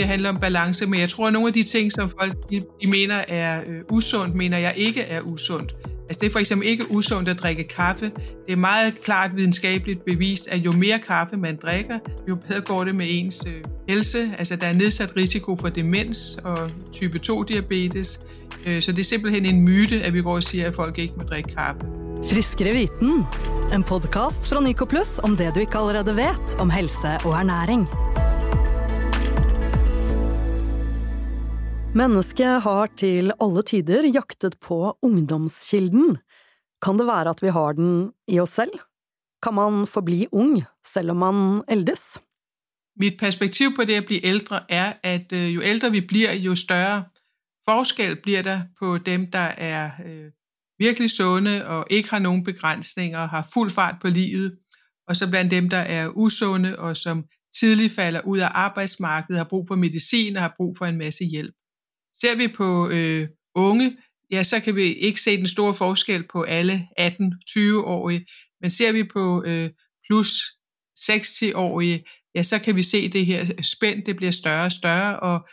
det handler om balance, men jeg tror, at nogle af de ting, som folk de, de mener er øh, usundt, mener jeg ikke er usundt. Altså det er for eksempel ikke usundt at drikke kaffe. Det er meget klart videnskabeligt bevist, at jo mere kaffe man drikker, jo bedre går det med ens øh, helse. Altså der er nedsat risiko for demens og type 2-diabetes. Øh, så det er simpelthen en myte, at vi går og siger, at folk ikke må drikke kaffe. Friskere viten, en podcast fra Nyko Plus om det du ikke allerede vet om helse og ernæring. Mennesket har til alle tider jaktet på ungdomskilden. Kan det være at vi har den i oss selv? Kan man forbli ung selv om man eldes? Mitt perspektiv på det å bli eldre er, at øh, jo eldre vi blir, jo større forskel blir der på dem, der er øh, virkelig sunde og ikke har noen begrænsninger, har full fart på livet, og så blant dem, der er usunde og som tidlig faller ut av arbeidsmarkedet, har brug for medisin og har brug for en masse hjælp. Ser vi på øh, unge, ja, så kan vi ikke se den store forskel på alle 18-20-årige, men ser vi på øh, plus 60-årige, ja, så kan vi se det her spænd, det bliver større og større, og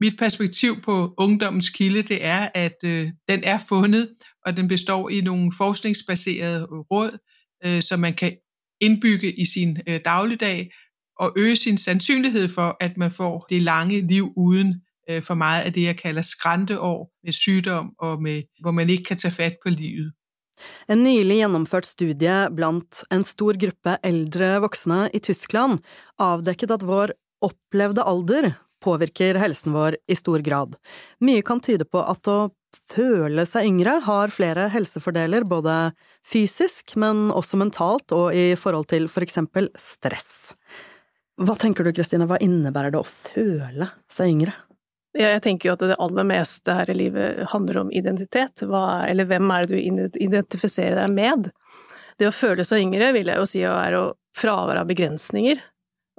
mit perspektiv på ungdommens kilde, det er, at øh, den er fundet, og den består i nogle forskningsbaserede råd, øh, som man kan indbygge i sin øh, dagligdag, og øge sin sandsynlighed for, at man får det lange liv uden øh, for meget af det, jeg kalder skranteår med sygdom, og med, hvor man ikke kan tage fat på livet. En nylig gjennomført studie blant en stor gruppe eldre voksne i Tyskland avdekket at vår opplevde alder påvirker helsen vår i stor grad. Mye kan tyde på at å føle seg yngre har flere helsefordeler, både fysisk, men også mentalt og i forhold til for eksempel stress. Hva tenker du, Kristine, hva innebærer det å føle seg yngre? Jeg tenker jo at det aller meste her i livet handler om identitet. Hva, eller hvem er det du identifiserer deg med? Det å føle seg yngre vil jeg jo si er å fravær av begrensninger,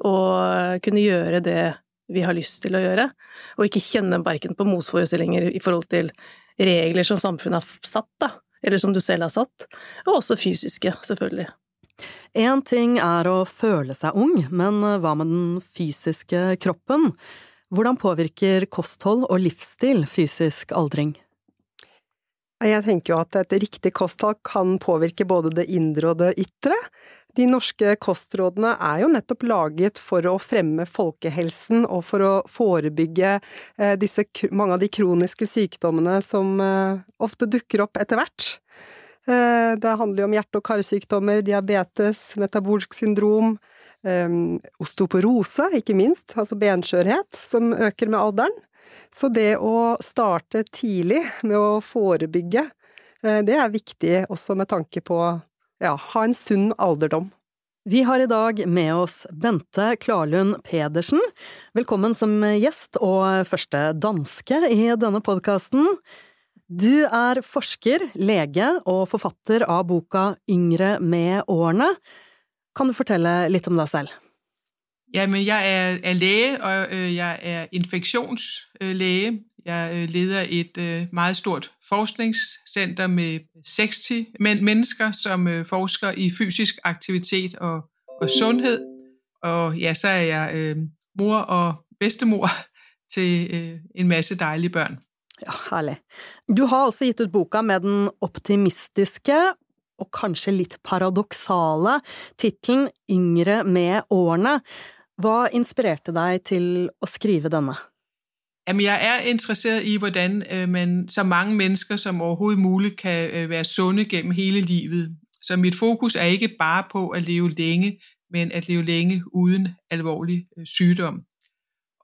og kunne gjøre det vi har lyst til å gjøre, og ikke kjenne verken på motforestillinger i forhold til regler som samfunnet har satt, da, eller som du selv har satt, og også fysiske, selvfølgelig. Én ting er å føle seg ung, men hva med den fysiske kroppen? Hvordan påvirker kosthold og livsstil fysisk aldring? Jeg tenker jo at et riktig kosthold kan påvirke både det indre og det ytre. De norske kostrådene er jo nettopp laget for å fremme folkehelsen og for å forebygge eh, disse, mange av de kroniske sykdommene som eh, ofte dukker opp etter hvert. Eh, det handler jo om hjerte- og karsykdommer, diabetes, metabolsk syndrom, osteoporose, ikke minst, altså benskjørhet, som øker med alderen. Så det å starte tidlig med å forebygge, det er viktig også med tanke på ja, ha en sunn alderdom. Vi har i dag med oss Bente Klarlund Pedersen. Velkommen som gjest og første danske i denne podkasten. Du er forsker, lege og forfatter av boka Yngre med årene. Kan du fortelle litt om deg selv? Jamen, jeg er, er læge, og øh, jeg er infeksjonslege. Jeg øh, leder et øh, meget stort forskningscenter med 60 mennesker, som forsker i fysisk aktivitet og, og sundhed. Og ja, så er jeg øh, mor og bestemor til øh, en masse dejlige børn. Ja, herlig. Du har også gitt ut boka med den optimistiske og kanskje litt paradoksale tittelen Yngre med årene. Hva inspirerte deg til å skrive denne? Jeg er interesseret i, hvordan øh, man så mange mennesker som overhovedet mulig kan øh, være sunde gennem hele livet. Så mitt fokus er ikke bare på å leve lenge, men at leve lenge uden alvorlig sykdom. sygdom.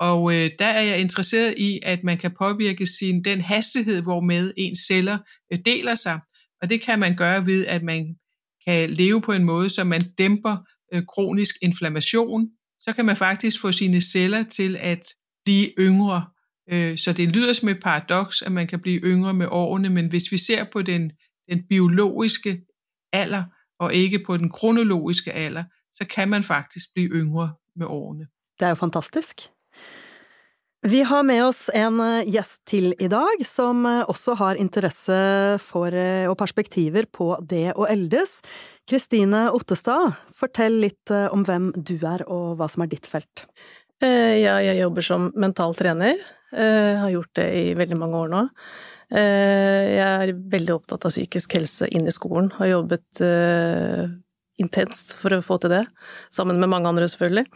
Og øh, der er jeg interesseret i, at man kan påvirke sin den hastighet hvormed ens celler øh, deler sig. Og det kan man gøre ved, at man kan leve på en måde, så man dæmper øh, kronisk inflammation, så kan man faktisk få sine celler til at blive yngre. Øh, så det lyder som et paradoks, at man kan blive yngre med årene, men hvis vi ser på den, den biologiske alder, og ikke på den kronologiske alder, så kan man faktisk blive yngre med årene. Det er jo fantastisk. Vi har med oss en eh, gjest til i dag, som eh, også har interesse for eh, og perspektiver på det å eldes. Kristine Ottestad, fortell litt om hvem du er og hva som er ditt felt. Ja, jeg jobber som mental trener. Jeg har gjort det i veldig mange år nå. Jeg er veldig opptatt av psykisk helse inn i skolen. Har jobbet intenst for å få til det, sammen med mange andre selvfølgelig.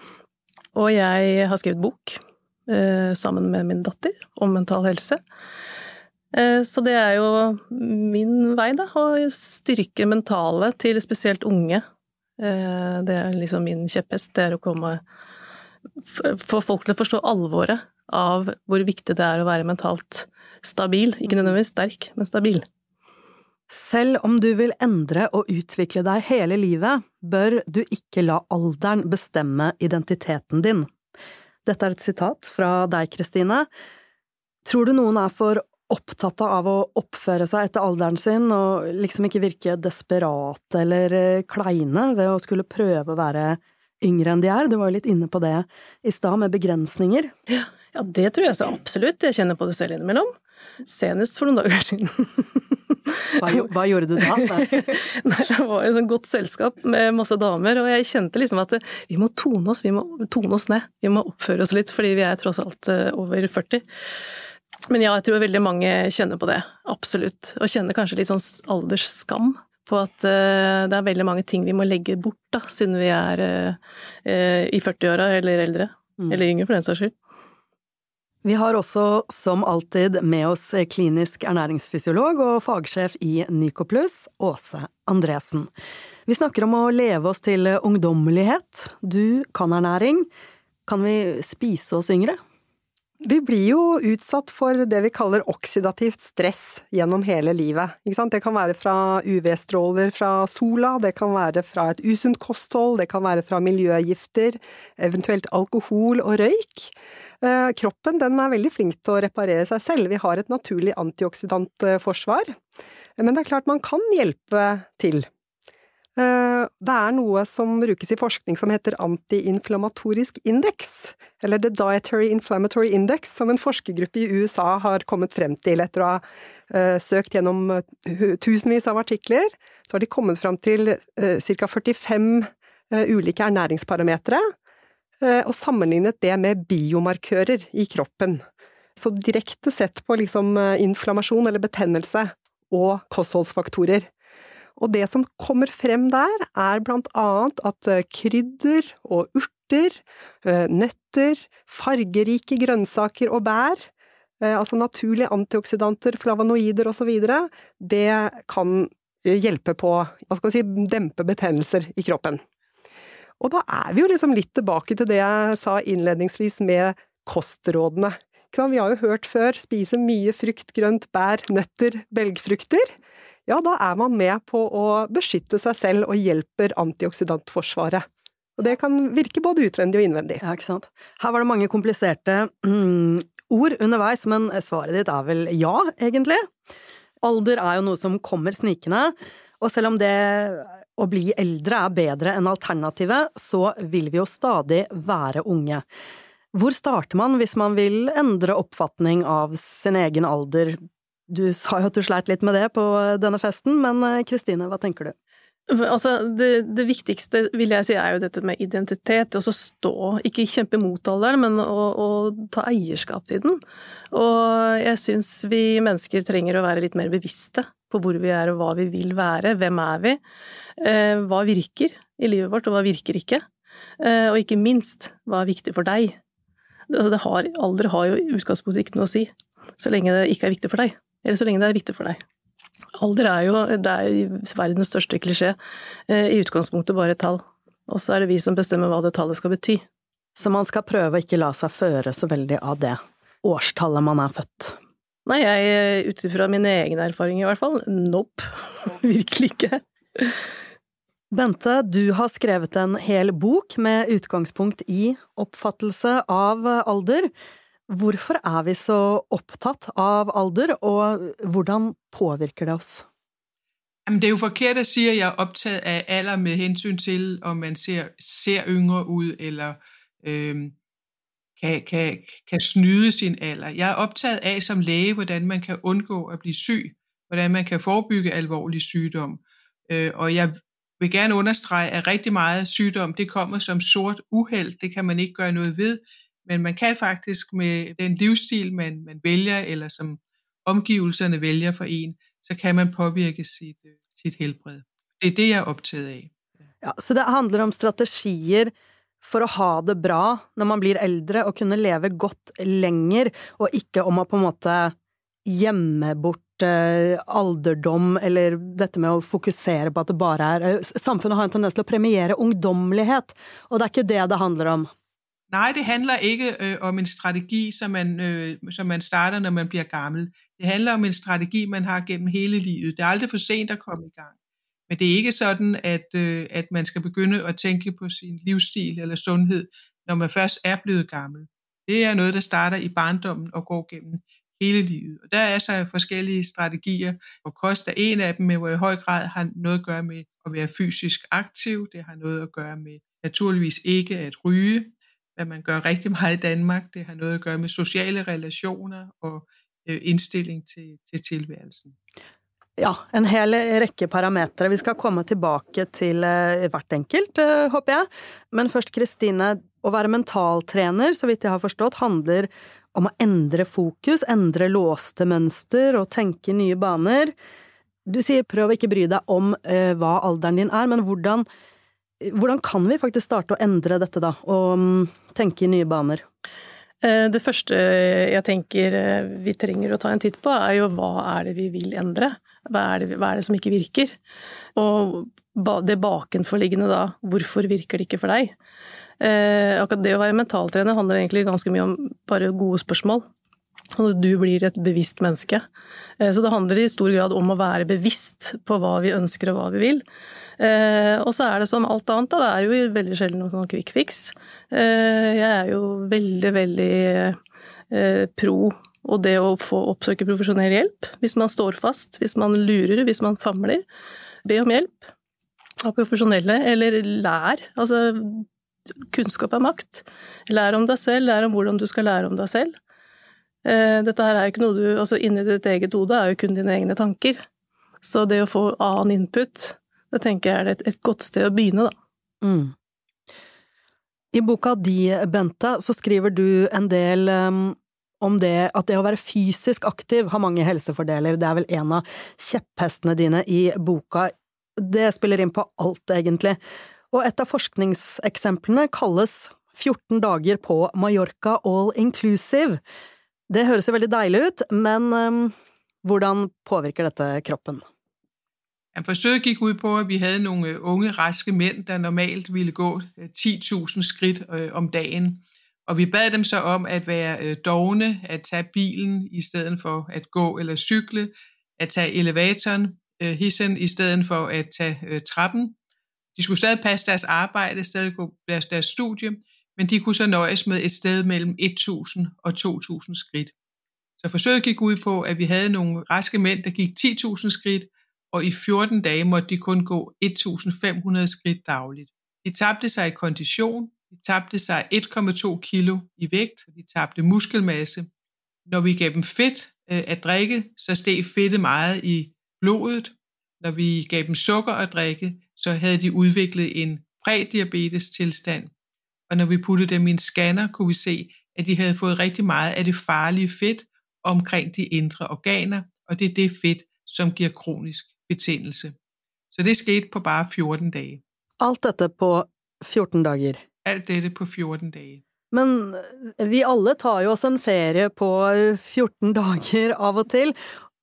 Og jeg har skrevet bok sammen med min datter om mental helse. Så det er jo min vei, da, å styrke mentale til spesielt unge. Det er liksom min kjepphest, det er å komme få folk til å forstå alvoret av hvor viktig det er å være mentalt stabil. Ikke nødvendigvis sterk, men stabil. Selv om du vil endre og utvikle deg hele livet, bør du ikke la alderen bestemme identiteten din. Dette er et sitat fra deg, Kristine. Tror du noen er for opptatt av å oppføre seg etter alderen sin og liksom ikke virke desperate eller eh, kleine ved å skulle prøve å være yngre enn de er. Du var jo litt inne på det i stad, med begrensninger. Ja, ja, det tror jeg så absolutt. Jeg kjenner på det selv innimellom. Senest for noen dager siden. hva, hva, gjorde du da? Nei, det var i sånn godt selskap med masse damer, og jeg kjente liksom at vi må tone oss, vi må tone oss ned. Vi må oppføre oss litt, fordi vi er tross alt eh, over 40. Men ja, jeg tror veldig mange kjenner på det. Absolutt. Og kjenner kanskje litt sånn aldersskam på at uh, det er veldig mange ting vi må legge bort, da, siden vi er uh, i 40-åra eller eldre. Mm. Eller yngre, for den saks skyld. Vi har også, som alltid, med oss klinisk ernæringsfysiolog og fagsjef i Nycoplus, Åse Andresen. Vi snakker om å leve oss til ungdommelighet. Du kan ernæring. Kan vi spise oss yngre? Vi blir jo utsatt for det vi kaller oksidativt stress gjennom hele livet. Det kan være fra UV-stråler fra sola, det kan være fra et usunt kosthold, det kan være fra miljøgifter, eventuelt alkohol og røyk. Eh, kroppen den er veldig flink til å reparere seg selv, vi har et naturlig antioksidantforsvar. Men det er klart man kan hjelpe til. Eh, det er noe som brukes i forskning som heter antiinflammatorisk indeks, eller The Dietary Inflammatory Index, som en forskergruppe i USA har kommet frem til etter å ha eh, søkt gjennom tusenvis av artikler. Så har de kommet frem til ca. 45 ulike ernæringsparametere, og sammenlignet det med biomarkører i kroppen. Så direkte sett på liksom inflammasjon eller betennelse og kostholdsfaktorer. Og det som kommer frem der, er blant annet at eh, krydder og urter, eh, nøtter, fargerike grønnsaker og bær, eh, altså naturlige antioksidanter, flavonoider osv., det kan hjelpe på, hva skal vi si, dempe betennelser i kroppen. Og da er vi jo liksom litt tilbake til det jeg sa innledningsvis med kostrådene. Vi har jo hørt før spise mye frukt, grønt, bær, nøtter, belgfrukter ja, da er man med på å beskytte seg selv og hjelper antioksidantforsvaret. Og det kan virke både utvendig og innvendig. Ja, ikke sant. Her var det mange kompliserte mm, ord underveis, men svaret ditt er vel ja, egentlig? Alder er jo noe som kommer snikende, og selv om det å bli eldre er bedre enn alternativet, så vil vi jo stadig være unge. Hvor starter man hvis man vil endre oppfatning av sin egen alder du sa jo at du sleit litt med det på denne festen, men eh, Kristine, hva tenker du? Altså, det, det, viktigste vil jeg si er jo dette med identitet, og så stå, ikke kjempe mot alderen, men å, å, ta eierskap til den. Og jeg syns vi mennesker trenger å være litt mer bevisste på hvor vi er og hva vi vil være, hvem er vi, eh, hva virker i livet vårt, og hva virker ikke, eh, og ikke minst, hva er viktig for deg. Altså, har, alder har jo i utgangspunktet ikke noe å si, så lenge det ikke er viktig for deg eller så lenge det er viktig for deg. Alder er jo det er verdens største klisjé. Eh, I utgangspunktet bare et tall. Og så er det vi som bestemmer hva det tallet skal bety. Så man skal prøve å ikke la seg føre så veldig av det årstallet man er født? Nei, jeg ut ifra min egen erfaring i hvert fall, nope. Virkelig ikke. Bente, du har skrevet en hel bok med utgangspunkt i oppfattelse av alder. Hvorfor er vi så opptatt av alder, og hvordan påvirker det oss? Jamen, det er jo forkert at si at jeg er opptatt av alder med hensyn til om man ser, ser yngre ut eller øh, kan, kan, kan, snyde sin alder. Jeg er opptatt av som lege hvordan man kan undgå å bli syk, hvordan man kan forebygge alvorlig sykdom. Øh, og jeg vil gerne understrege at riktig mye sykdom det kommer som sort uheld. Det kan man ikke gjøre noe ved. men man kan faktisk med den livsstil, man, man vælger, eller som omgivelserne vælger for en, så kan man påvirke sit, sit helbred. Det er det, jeg er optaget af. Ja, så det handler om strategier for å ha det bra når man blir eldre, og kunne leve godt lenger, og ikke om å på en måte gjemme bort eh, alderdom, eller dette med å fokusere på at det bare er eh, Samfunnet har en tendens til å premiere ungdommelighet, og det er ikke det det handler om. Nei, det handler ikke ø, om en strategi, som man, ø, som man starter, når man blir gammel. Det handler om en strategi, man har gjennom hele livet. Det er aldri for sent å komme i gang. Men det er ikke sådan, at, øh, at man skal begynde at tænke på sin livsstil eller sundhed, når man først er blevet gammel. Det er noget, der starter i barndommen og går gennem hele livet. Og der er så forskellige strategier, hvor kost er en af dem, men hvor i høj grad har noget at gøre med at være fysisk aktiv. Det har noget at gøre med naturligvis ikke at ryge, hvad man gør rigtig meget i Danmark. Det har noget at gøre med sociale relationer og øh, indstilling til, til tilværelsen. Ja, en hel rekke parametere. Vi skal komme tilbake til uh, hvert enkelt, uh, håper jeg. Men først, Kristine. Å være mentaltrener, så vidt jeg har forstått, handler om å endre fokus, endre låste mønster og tenke nye baner. Du sier prøv å ikke bry deg om uh, hva alderen din er, men hvordan, hvordan kan vi faktisk starte å endre dette, da, og um, tenke i nye baner? Det første jeg tenker vi trenger å ta en titt på, er jo hva er det vi vil endre? Hva er, det, hva er det som ikke virker? Og det bakenforliggende da, hvorfor virker det ikke for deg? Eh, akkurat det å være mentaltrener handler egentlig ganske mye om bare gode spørsmål. At du blir et bevisst menneske. Eh, så det handler i stor grad om å være bevisst på hva vi ønsker og hva vi vil. Eh, og så er det som alt annet, da, det er jo veldig sjelden noe sånn quick fix. Eh, jeg er jo veldig, veldig eh, pro og det å få oppsøke profesjonell hjelp hvis man står fast, hvis man lurer, hvis man famler. Be om hjelp av profesjonelle, eller lær. Altså, kunnskap er makt. Lær om deg selv, lær om hvordan du skal lære om deg selv. Eh, dette her er jo ikke noe du Altså, inni ditt eget hode er jo kun dine egne tanker. Så det å få annen input, det tenker jeg er et, et godt sted å begynne, da. Mm. I boka di, Bente, så skriver du en del um, om det at det å være fysisk aktiv har mange helsefordeler, det er vel en av kjepphestene dine i boka. Det spiller inn på alt, egentlig. Og et av forskningseksemplene kalles 14 dager på Mallorca all inclusive. Det høres jo veldig deilig ut, men um, hvordan påvirker dette kroppen? Forsøget gikk ut på at vi hadde noen unge, raske menn der normalt ville gå 10 000 skritt øh, om dagen. Og vi bad dem så om at være øh, dogne, at tage bilen i stedet for at gå eller cykle, at tage elevatoren, øh, hissen i stedet for at tage øh, trappen. De skulle stadig passe deres arbejde, stadig deres, deres studie, men de kunne så nøjes med et sted mellem 1000 og 2000 skridt. Så forsøget gik ud på, at vi havde nogle raske mænd, der gik 10.000 skridt, og i 14 dage måtte de kun gå 1.500 skridt dagligt. De tabte sig i kondition, de tabte sig 1,2 kilo i vægt, de tabte muskelmasse. Når vi gav dem fedt øh, at drikke, så steg fedtet meget i blodet. Når vi gav dem sukker at drikke, så havde de udviklet en prædiabetes tilstand. Og når vi puttede dem i en scanner, kunne vi se, at de havde fået rigtig meget af det farlige fedt omkring de indre organer, og det er det fedt, som giver kronisk betændelse. Så det skete på bare 14 dage. Alt dette på 14 dager? Alt dette på 14 dager. Men eh, vi alle tar jo oss en ferie på 14 dager av og til.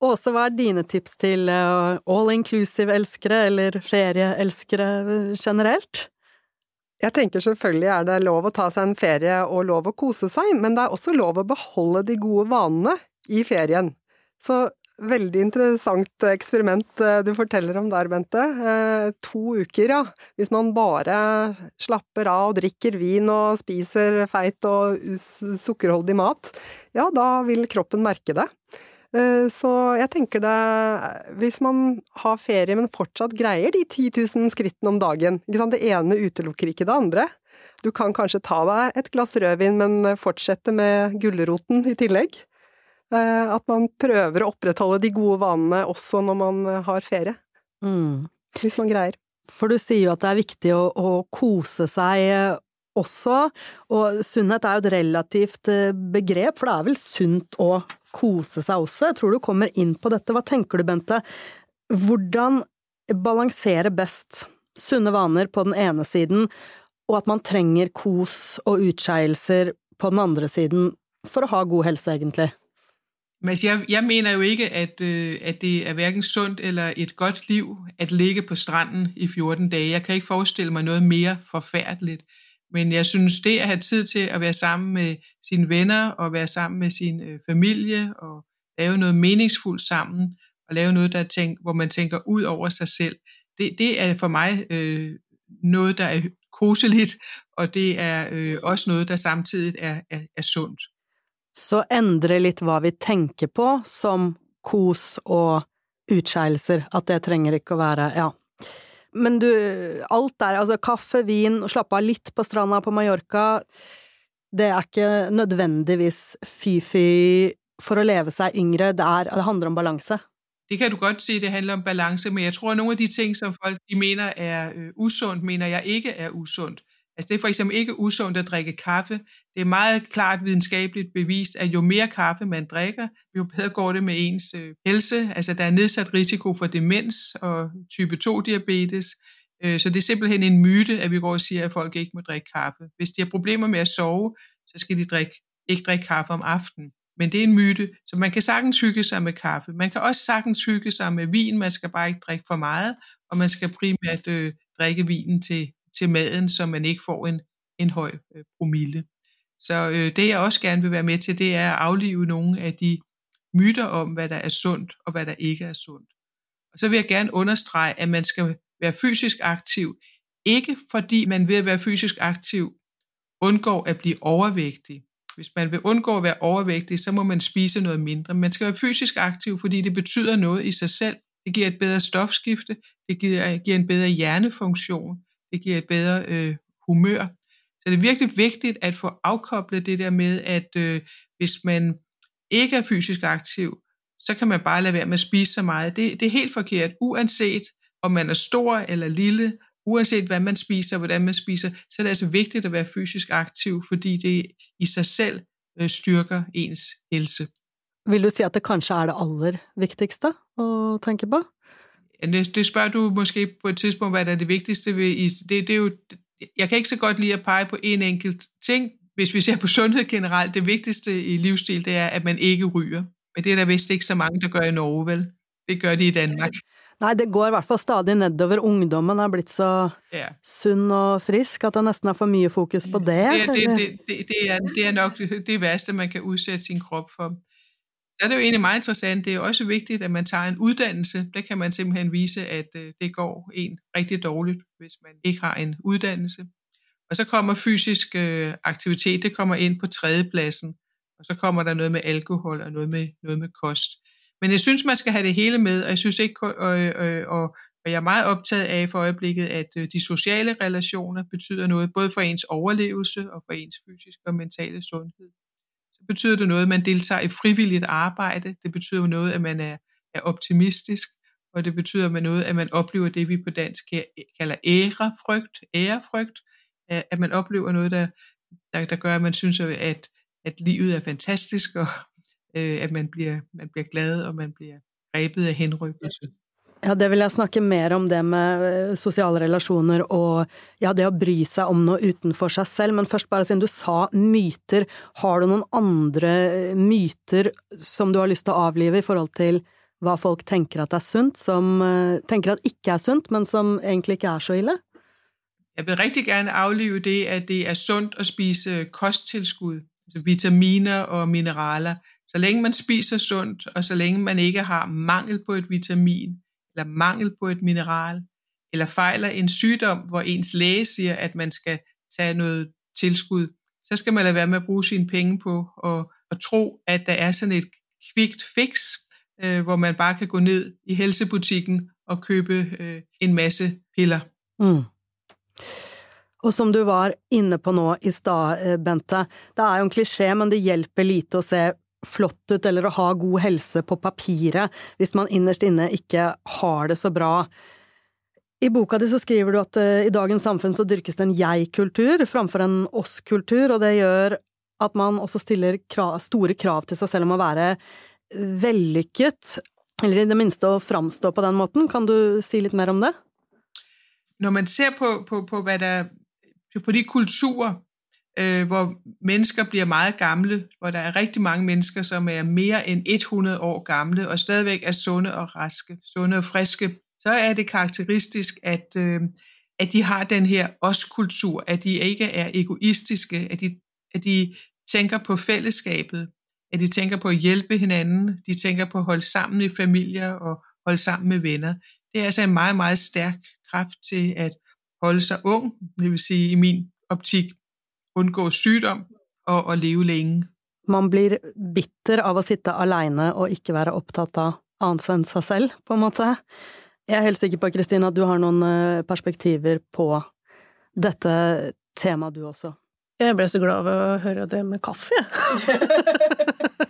Åse, hva er dine tips til eh, all inclusive-elskere, eller ferieelskere generelt? Jeg tenker selvfølgelig er det lov å ta seg en ferie og lov å kose seg, men det er også lov å beholde de gode vanene i ferien. Så Veldig interessant eksperiment eh, du forteller om der, Bente. Eh, to uker, ja. Hvis man bare slapper av og drikker vin og spiser feit og sukkerholdig mat, ja, da vil kroppen merke det. Eh, så jeg tenker det Hvis man har ferie, men fortsatt greier de 10 000 skrittene om dagen Det ene utelukker ikke det andre. Du kan kanskje ta deg et glass rødvin, men fortsette med gulroten i tillegg. Eh, at man prøver å opprettholde de gode vanene også når man eh, har ferie. Mm. Hvis man greier. For du sier jo at det er viktig å, å kose seg, også, og sunnhet er jo et relativt eh, begrep, for det er vel sunt å kose seg også. Jeg tror du kommer inn på dette. Hva tenker du, Bente? Hvordan balansere best sunne vaner på den ene siden, og at man trenger kos og utskeielser på den andre siden for å ha god helse, egentlig? Men jeg, jeg mener jo ikke, at, øh, at det er hverken sundt eller et godt liv at ligge på stranden i 14 dage. Jeg kan ikke forestille mig noget mere forfærdeligt. Men jeg synes, det at have tid til at være sammen med sine venner og være sammen med sin øh, familie og lave noget meningsfuldt sammen og lave noget, der tænk, hvor man tænker ud over sig selv, det, det er for mig øh, noget, der er koseligt, og det er øh, også noget, der samtidig er, er, er sundt. Så endre litt hva vi tenker på som kos og utskeielser, at det trenger ikke å være ja. Men du, alt der, altså kaffe, vin, slappe av litt på stranda på Mallorca, det er ikke nødvendigvis fy-fy for å leve seg yngre, det, er, det handler om balanse. Det kan du godt si, det handler om balanse, men jeg tror, noen av de ting, som folk de mener er usunt, usundt, mener jeg ikke er usundt. Altså det er for eksempel ikke usundt at drikke kaffe. Det er meget klart videnskabeligt bevist, at jo mere kaffe man drikker, jo bedre går det med ens øh, helse. Altså der er nedsat risiko for demens og type 2-diabetes. Øh, så det er simpelthen en myte, at vi går og siger, at folk ikke må drikke kaffe. Hvis de har problemer med at sove, så skal de drikke, ikke drikke kaffe om aftenen. Men det er en myte, så man kan sagtens hygge sig med kaffe. Man kan også sagtens hygge sig med vin, man skal bare ikke drikke for meget, og man skal primært øh, drikke vinen til, til maden, så man ikke får en, en høj øh, promille. Så øh, det jeg også gerne vil være med til, det er at aflive nogle af de myter om, hvad der er sundt og hvad der ikke er sundt. Og så vil jeg gerne understrege, at man skal være fysisk aktiv, ikke fordi man ved at være fysisk aktiv undgår at blive overvægtig. Hvis man vil undgå at være overvægtig, så må man spise noget mindre. Man skal være fysisk aktiv, fordi det betyder noget i sig selv. Det giver et bedre stofskifte, det giver, giver en bedre hjernefunktion, det giver et bedre øh, humør. Så det er virkelig vigtigt at få afkoblet det der med, at øh, hvis man ikke er fysisk aktiv, så kan man bare lade være med at spise så meget. Det, det er helt forkert, uanset om man er stor eller lille, uanset hvad man spiser, hvordan man spiser, så er det altså vigtigt at være fysisk aktiv, fordi det i sig selv øh, styrker ens helse. Vil du si at det kanskje er det aller vigtigste å tenke på? Det, det spørger du måske på et tidspunkt, hvad der er det vigtigste ved det, det er jo, Jeg kan ikke så godt lide at pege på en enkelt ting. Hvis vi ser på sundhed generelt, det vigtigste i livsstil, det er, at man ikke ryger. Men det er der vist ikke så mange, der gør i Norge, vel? Det gør de i Danmark. Nei, det går i hvert fall stadig nedover. Ungdommen er blitt så ja. sunn og frisk at det nesten er for mye fokus på det. Det, det, det, det, er, det er nok det værste, man kan udsætte sin krop for. Er det jo egentlig meget interessant. Det er også vigtigt, at man tager en uddannelse. Der kan man simpelthen vise, at øh, det går en rigtig dårligt, hvis man ikke har en uddannelse. Og så kommer fysisk øh, aktivitet, det kommer ind på tredjepladsen. Og så kommer der noget med alkohol og noget med, noget med kost. Men jeg synes, man skal have det hele med, og jeg synes ikke, og, og, og, og jeg er meget optaget af for øjeblikket, at øh, de sociale relationer betyder noget, både for ens overlevelse og for ens fysiske og mentale sundhed betyder det noget, at man deltager i frivilligt arbejde. Det betyder noget, at man er, er optimistisk. Og det betyder med noget, at man oplever det, vi på dansk kalder ærefrygt. Ærefrygt. At man oplever noget, der, der, der gør, at man synes, at, at livet er fantastisk, og øh, at man bliver, man bliver glad, og man bliver grebet af henrykkelse. Ja, det vil jeg snakke mer om det med eh, sosiale relasjoner og ja, det å bry seg om noe utenfor seg selv, men først bare siden du sa myter, har du noen andre eh, myter som du har lyst til å avlive i forhold til hva folk tenker at er sunt, som uh, tenker at ikke er sunt, men som egentlig ikke er så ille? Jeg vil rigtig gerne aflive det, at det er sundt å spise kosttilskud, altså vitaminer og mineraler. Så lenge man spiser sundt, og så lenge man ikke har mangel på et vitamin, eller mangel på et mineral, eller fejler en sygdom, hvor ens læge siger, at man skal tage noget tilskud, så skal man lade være med at bruge sine penge på og, og tro, at der er sådan et kvikt fix, øh, hvor man bare kan gå ned i helsebutikken og købe øh, en masse piller. Mm. Og som du var inne på nå i stad, øh, Bente, det er jo en klisjé, men det hjelper lite å se flott ut eller å ha god helse på papiret hvis man innerst inne ikke har det så bra. I boka di så skriver du at uh, i dagens samfunn så dyrkes det en jeg-kultur framfor en oss-kultur, og det gjør at man også stiller krav, store krav til seg selv om å være vellykket, eller i det minste å framstå på den måten. Kan du si litt mer om det? Når man ser på, på, på, det, på de kulturer øh, hvor mennesker blir meget gamle, hvor der er rigtig mange mennesker, som er mer enn 100 år gamle og stadigvæk er sunde og raske, sunde og friske, så er det karakteristisk, at, øh, at de har den her os-kultur, at de ikke er egoistiske, at de, at de tænker på fællesskabet, at de tænker på at hjælpe hinanden, de tænker på at holde sammen i familier og holde sammen med venner. Det er altså en meget, meget stærk kraft til at holde sig ung, det vil sige i min optik, undgå sygdom og, og leve lenge. Man blir bitter av å sitte alene og ikke være opptatt av annet enn seg selv, på en måte. Jeg er helt sikker på, Kristine, at du har noen eh, perspektiver på dette temaet, du også. Jeg ble så glad av å høre det med kaffe, jeg.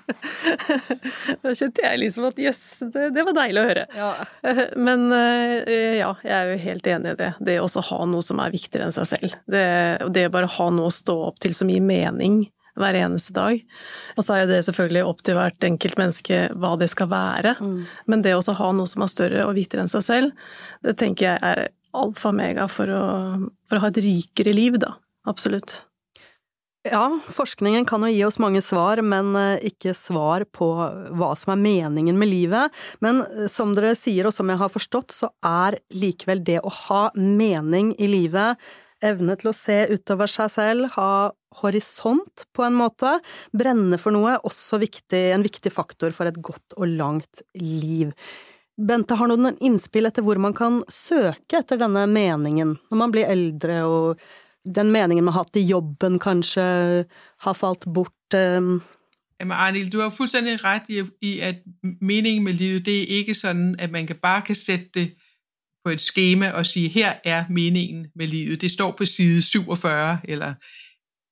da kjente jeg liksom at jøss, det, det, var deilig å høre. Ja. Men eh, ja, jeg er jo helt enig i det. Det å ha noe som er viktigere enn seg selv. Det, det bare ha noe å stå opp til som gir mening hver eneste dag. Og så er det selvfølgelig opp til hvert enkelt menneske hva det skal være. Mm. Men det å ha noe som er større og viktigere enn seg selv, det tenker jeg er alfa og mega for å, for å ha et rikere liv, da. Absolutt. Ja, forskningen kan jo gi oss mange svar, men eh, ikke svar på hva som er meningen med livet. Men eh, som dere sier, og som jeg har forstått, så er likevel det å ha mening i livet, evne til å se utover seg selv, ha horisont på en måte, brenne for noe, også viktig, en viktig faktor for et godt og langt liv. Bente, har noen innspill etter hvor man kan søke etter denne meningen når man blir eldre og den meningen man har hatt i jobben kanskje har falt bort? Um... Jamen Arnil, du har fuldstændig rett i, i, at meningen med livet, det er ikke sånn at man kan bare kan sætte det på et skema og sige, her er meningen med livet. Det står på side 47, eller...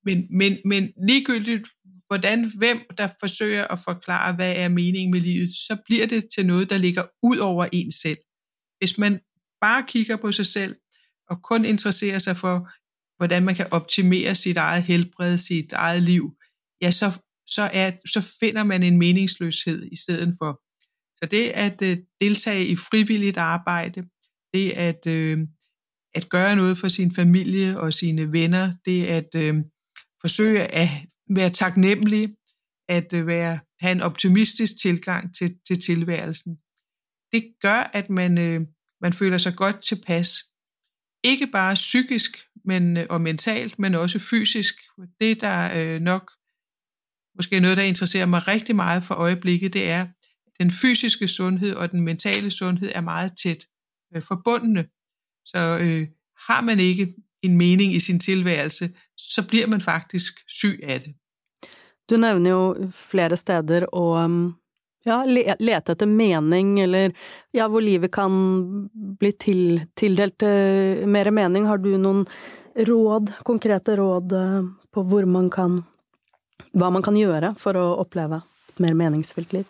Men, men, men ligegyldigt, hvordan, hvem der forsøger at forklare, hva er meningen med livet, så blir det til noe der ligger utover en selv. Hvis man bare kigger på seg selv, og kun interesserer seg for, hvordan man kan optimere sit eget helbred, sit eget liv, ja, så, så, er, så finder man en meningsløshed i stedet for. Så det at øh, deltage i frivilligt arbejde, det at, øh, at gøre noget for sin familie og sine venner, det at øh, forsøge at være taknemmelig, at øh, være, have en optimistisk tilgang til, til tilværelsen, det gør, at man, øh, man føler sig godt tilpas. Ikke bare psykisk men, og mentalt, men også fysisk. Det, der øh, nok måske noget, der interesserer mig rigtig meget for øjeblikket, det er, at den fysiske sundhed og den mentale sundhed er meget tæt øh, forbundne. Så øh, har man ikke en mening i sin tilværelse, så blir man faktisk syg av det. Du nevner jo flere steder um, ja, lete etter mening, eller ja, hvor livet kan bli til, tildelt uh, mer mening. Har du noen råd, konkrete råd uh, på hvor man kan Hva man kan gjøre for å oppleve et mer meningsfylt liv?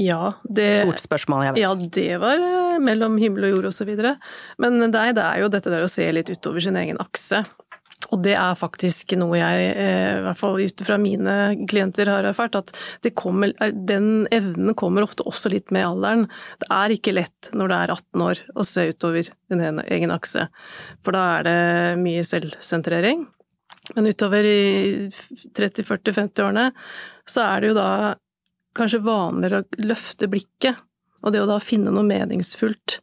Ja, det Stort spørsmål, jeg vet. Ja, det var uh, mellom himmel og jord og så videre. Men nei, det er jo dette der å se litt utover sin egen akse. Og det er faktisk noe jeg, eh, i hvert fall ut fra mine klienter, har erfart, at kommer, den evnen kommer ofte også litt med alderen. Det er ikke lett når du er 18 år å se utover din egen akse, for da er det mye selvsentrering. Men utover i 30-40-50-årene så er det jo da kanskje vanligere å løfte blikket, og det å da finne noe meningsfullt.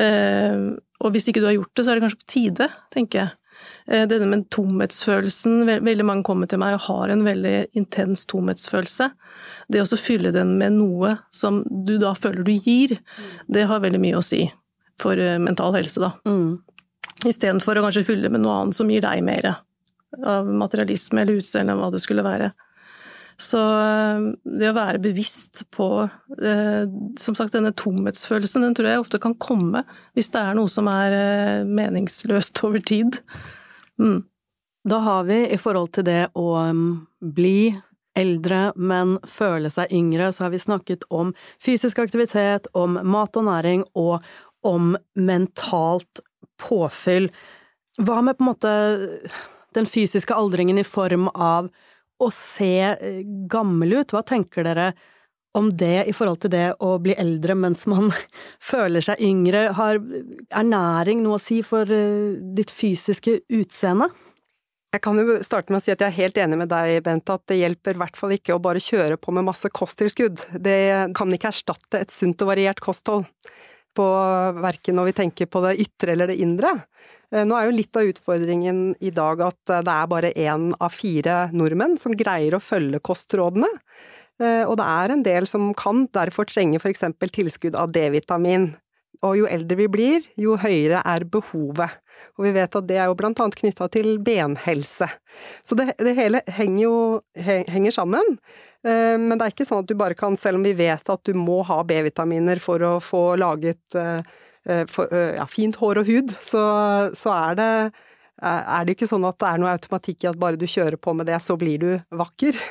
Eh, og hvis ikke du har gjort det, så er det kanskje på tide, tenker jeg. Eh, denne med tomhetsfølelsen Veldig mange kommer til meg og har en veldig intens tomhetsfølelse. Det å fylle den med noe som du da føler du gir, det har veldig mye å si for eh, mental helse, da. Mm. Istedenfor å kanskje fylle med noe annet som gir deg mer av materialisme eller utseende, hva det skulle være. Så eh, det å være bevisst på Som sagt, denne tomhetsfølelsen, den tror jeg ofte kan komme hvis det er noe som er meningsløst over tid. Mm. Da har vi, i forhold til det å um, bli eldre, men føle seg yngre, så har vi snakket om fysisk aktivitet, om mat og næring, og om mentalt påfyll. Hva med på en måte den fysiske aldringen i form av å se eh, gammel ut? Hva tenker dere om det i forhold til det å bli eldre mens man føler seg yngre? Har ernæring noe å si for eh, ditt fysiske utseende? Jeg kan jo starte med å si at jeg er helt enig med deg, Bent, at det hjelper i hvert fall ikke å bare kjøre på med masse kosttilskudd. Det kan ikke erstatte et sunt og variert kosthold, på verken når vi tenker på det ytre eller det indre. Eh, nå er jo litt av utfordringen i dag at eh, det er bare én av fire nordmenn som greier å følge kostrådene. Eh, og det er en del som kan derfor trenge eksempel tilskudd av D-vitamin. Og jo eldre vi blir, jo høyere er behovet. Og vi vet at det er jo blant annet knytta til benhelse. Så det, det hele henger jo henger sammen. Men det er ikke sånn at du bare kan, selv om vi vet at du må ha B-vitaminer for å få laget Eh, for, eh, ja, fint hår og hud, så, så er det eh, er det ikke sånn at det er noe automatikk i at bare du kjører på med det, så blir du vakker.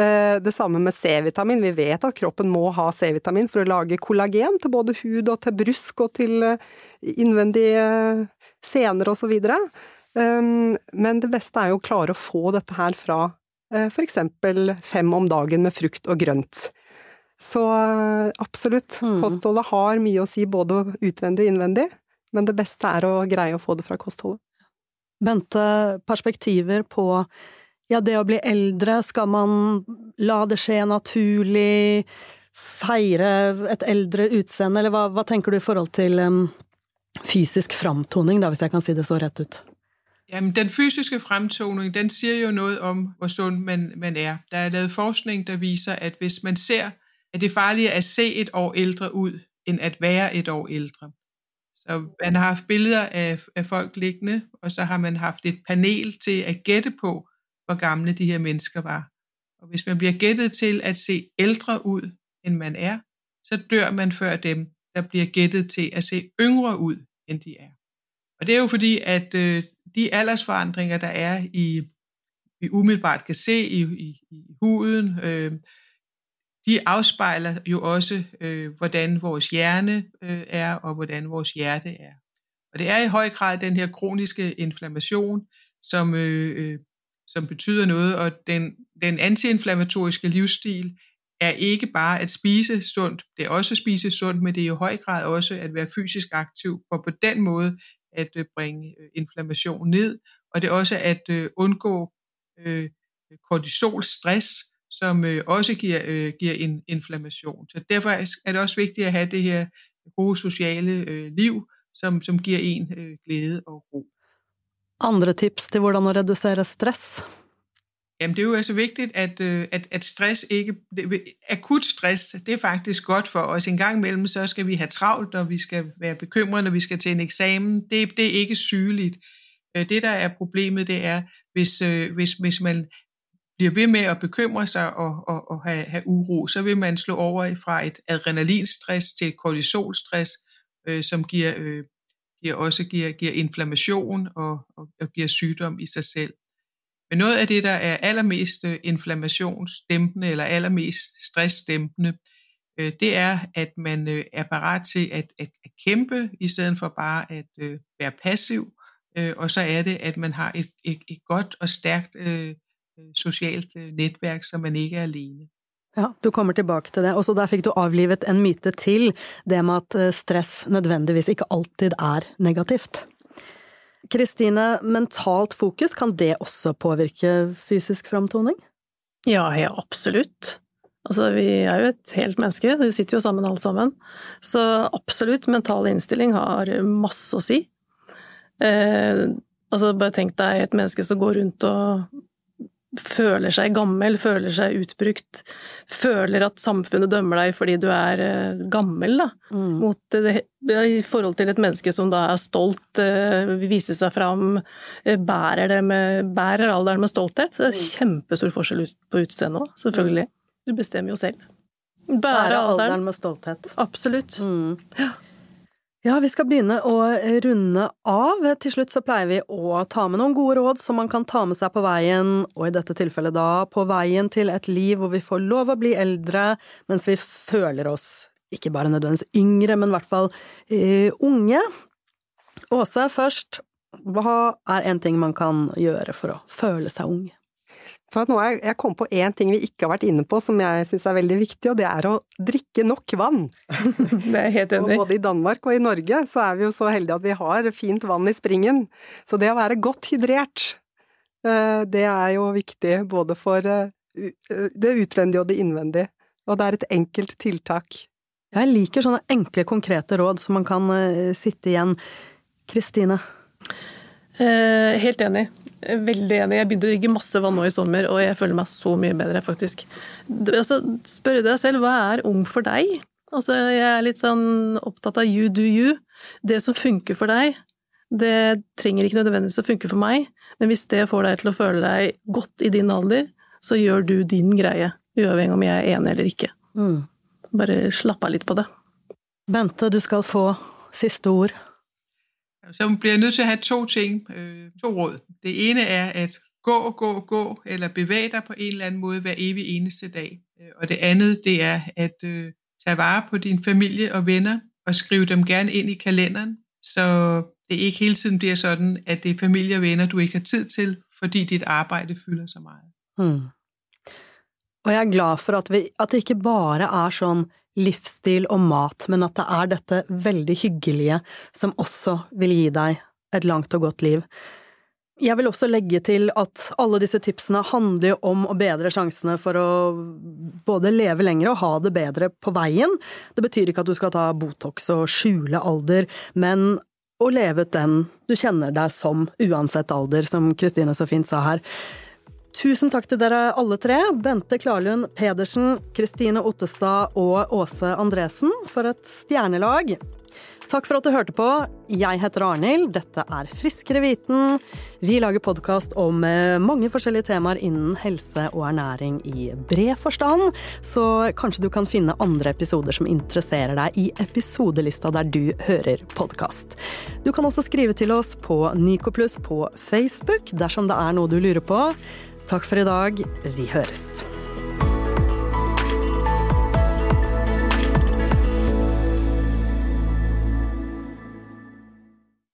Det samme med C-vitamin. Vi vet at kroppen må ha C-vitamin for å lage kollagen til både hud og til brusk og til innvendige sener så videre. Men det beste er jo å klare å få dette her fra for eksempel fem om dagen med frukt og grønt. Så absolutt, mm. kostholdet har mye å si både utvendig og innvendig, men det beste er å greie å få det fra kostholdet. Bente, perspektiver på ja, det å bli eldre, skal man la det skje naturlig, feire et eldre utseende, eller hva, hva tenker du i forhold til um, fysisk framtoning, da, hvis jeg kan si det så rett ut? Jamen, den fysiske fremtoning, den siger jo noget om, hvor sund man, man er. Der er lavet forskning, der viser, at hvis man ser at det er farligere at se et år ældre ud, end at være et år ældre. Så man har haft billeder af, af folk liggende, og så har man haft et panel til at gætte på, hvor gamle de her mennesker var. Og hvis man bliver gættet til at se ældre ud, end man er, så dør man før dem, der bliver gættet til at se yngre ud, end de er. Og det er jo fordi, at øh, de aldersforandringer, der er i, vi umiddelbart kan se i, i, i huden, øh, de afspejler jo også, øh, hvordan vores hjerne øh, er, og hvordan vores hjerte er. Og det er i høj grad den her kroniske inflammation, som, øh, øh, som betyder noget, og den, den antiinflammatoriske livsstil er ikke bare at spise sundt, det er også at spise sundt, men det er i høj grad også at være fysisk aktiv, for på den måde at øh, bringe øh, inflammation ned, og det er også at øh, undgå kortisolstress, som også giver, giver en inflammation. Så derfor er det også vigtigt at have det her gode sociale liv, som, som giver en glæde og ro. Andre tips til hvordan å redusere stress? Jamen det er jo altså vigtigt, at, øh, at, at stress ikke, akut stress, det er faktisk godt for os. En gang imellem, så skal vi have travlt, og vi skal være bekymrede, når vi skal til en eksamen. Det, det er ikke sygeligt. Øh, det, der er problemet, det er, hvis, øh, hvis, hvis man bliver ved med at bekymre sig og, og, og have, have uro, så vil man slå over fra et adrenalinstress til et kortisolstress, øh, som giver, øh, giver også giver, giver inflammation og, og, og giver sygdom i sig selv. Men noget af det, der er allermest øh, inflammationsdæmpende eller allermest stressdæmpende, øh, det er, at man øh, er parat til at, at, at kæmpe, i stedet for bare at øh, være passiv. Øh, og så er det, at man har et, et, et godt og stærkt øh, socialt øh, nettverk, så man ikke er alene. Ja, du kommer tilbake til det. Og så der fikk du avlivet en myte til, det med at stress nødvendigvis ikke alltid er negativt. Kristine, mentalt fokus, kan det også påvirke fysisk framtoning? Ja, ja, absolutt. Altså, vi er jo et helt menneske, vi sitter jo sammen alle sammen. Så absolutt, mental innstilling har masse å si. Eh, altså, bare tenk deg et menneske som går rundt og føler seg gammel, føler seg utbrukt, føler at samfunnet dømmer deg fordi du er uh, gammel, da. Mm. Mot, I forhold til et menneske som da er stolt, uh, viser seg fram, bærer, det med, bærer alderen med stolthet. Det er mm. kjempestor forskjell på utseendet òg, selvfølgelig. Du bestemmer jo selv. Bære alderen. alderen med stolthet. Absolutt. Mm. Ja. Ja, vi skal begynne å runde av. Til slutt så pleier vi å ta med noen gode råd som man kan ta med seg på veien, og i dette tilfellet da på veien til et liv hvor vi får lov å bli eldre mens vi føler oss ikke bare nødvendigvis yngre, men i hvert fall uh, unge. Åse, først, hva er en ting man kan gjøre for å føle seg ung? For nå jeg, jeg kom på én ting vi ikke har vært inne på som jeg syns er veldig viktig, og det er å drikke nok vann. Det er helt enig. Både i Danmark og i Norge så er vi jo så heldige at vi har fint vann i springen. Så det å være godt hydrert, eh, det er jo viktig både for eh, det utvendige og det innvendige. Og det er et enkelt tiltak. Jeg liker sånne enkle, konkrete råd som man kan eh, sitte igjen. Kristine? Eh, helt enig. Veldig enig. Jeg begynte å rigge masse vann nå i sommer, og jeg føler meg så mye bedre, faktisk. Altså, Spørre deg selv, hva er ung for deg? Altså, jeg er litt sånn opptatt av you do you. Det som funker for deg, det trenger ikke nødvendigvis å funke for meg, men hvis det får deg til å føle deg godt i din alder, så gjør du din greie, uavhengig om jeg er enig eller ikke. Mm. Bare slapp av litt på det. Bente, du skal få siste ord. Så bliver jeg nødt til at have to ting, øh, to råd. Det ene er at gå, gå, gå, eller bevæge dig på en eller anden måde hver evig eneste dag. Øh, og det andet, det er at øh, tage vare på din familie og venner, og skrive dem gerne ind i kalenderen, så det ikke hele tiden bliver sådan, at det er familie og venner, du ikke har tid til, fordi dit arbejde fylder så meget. Hmm. Og jeg er glad for at, vi, at det ikke bare er sånn livsstil og mat, men at det er dette veldig hyggelige som også vil gi deg et langt og godt liv. Jeg vil også legge til at alle disse tipsene handler om å bedre sjansene for å både leve lenger og ha det bedre på veien. Det betyr ikke at du skal ta Botox og skjule alder, men å leve ut den du kjenner deg som, uansett alder, som Kristine så fint sa her. Tusen takk til dere alle tre, Bente Klarlund Pedersen, Kristine Ottestad og Åse Andresen, for et stjernelag. Takk for at du hørte på. Jeg heter Arnhild, dette er Friskere viten. Vi lager podkast om eh, mange forskjellige temaer innen helse og ernæring i bred forstand, så kanskje du kan finne andre episoder som interesserer deg i episodelista der du hører podkast. Du kan også skrive til oss på Nycoplus på Facebook dersom det er noe du lurer på. Takk for i dag. Vi høres.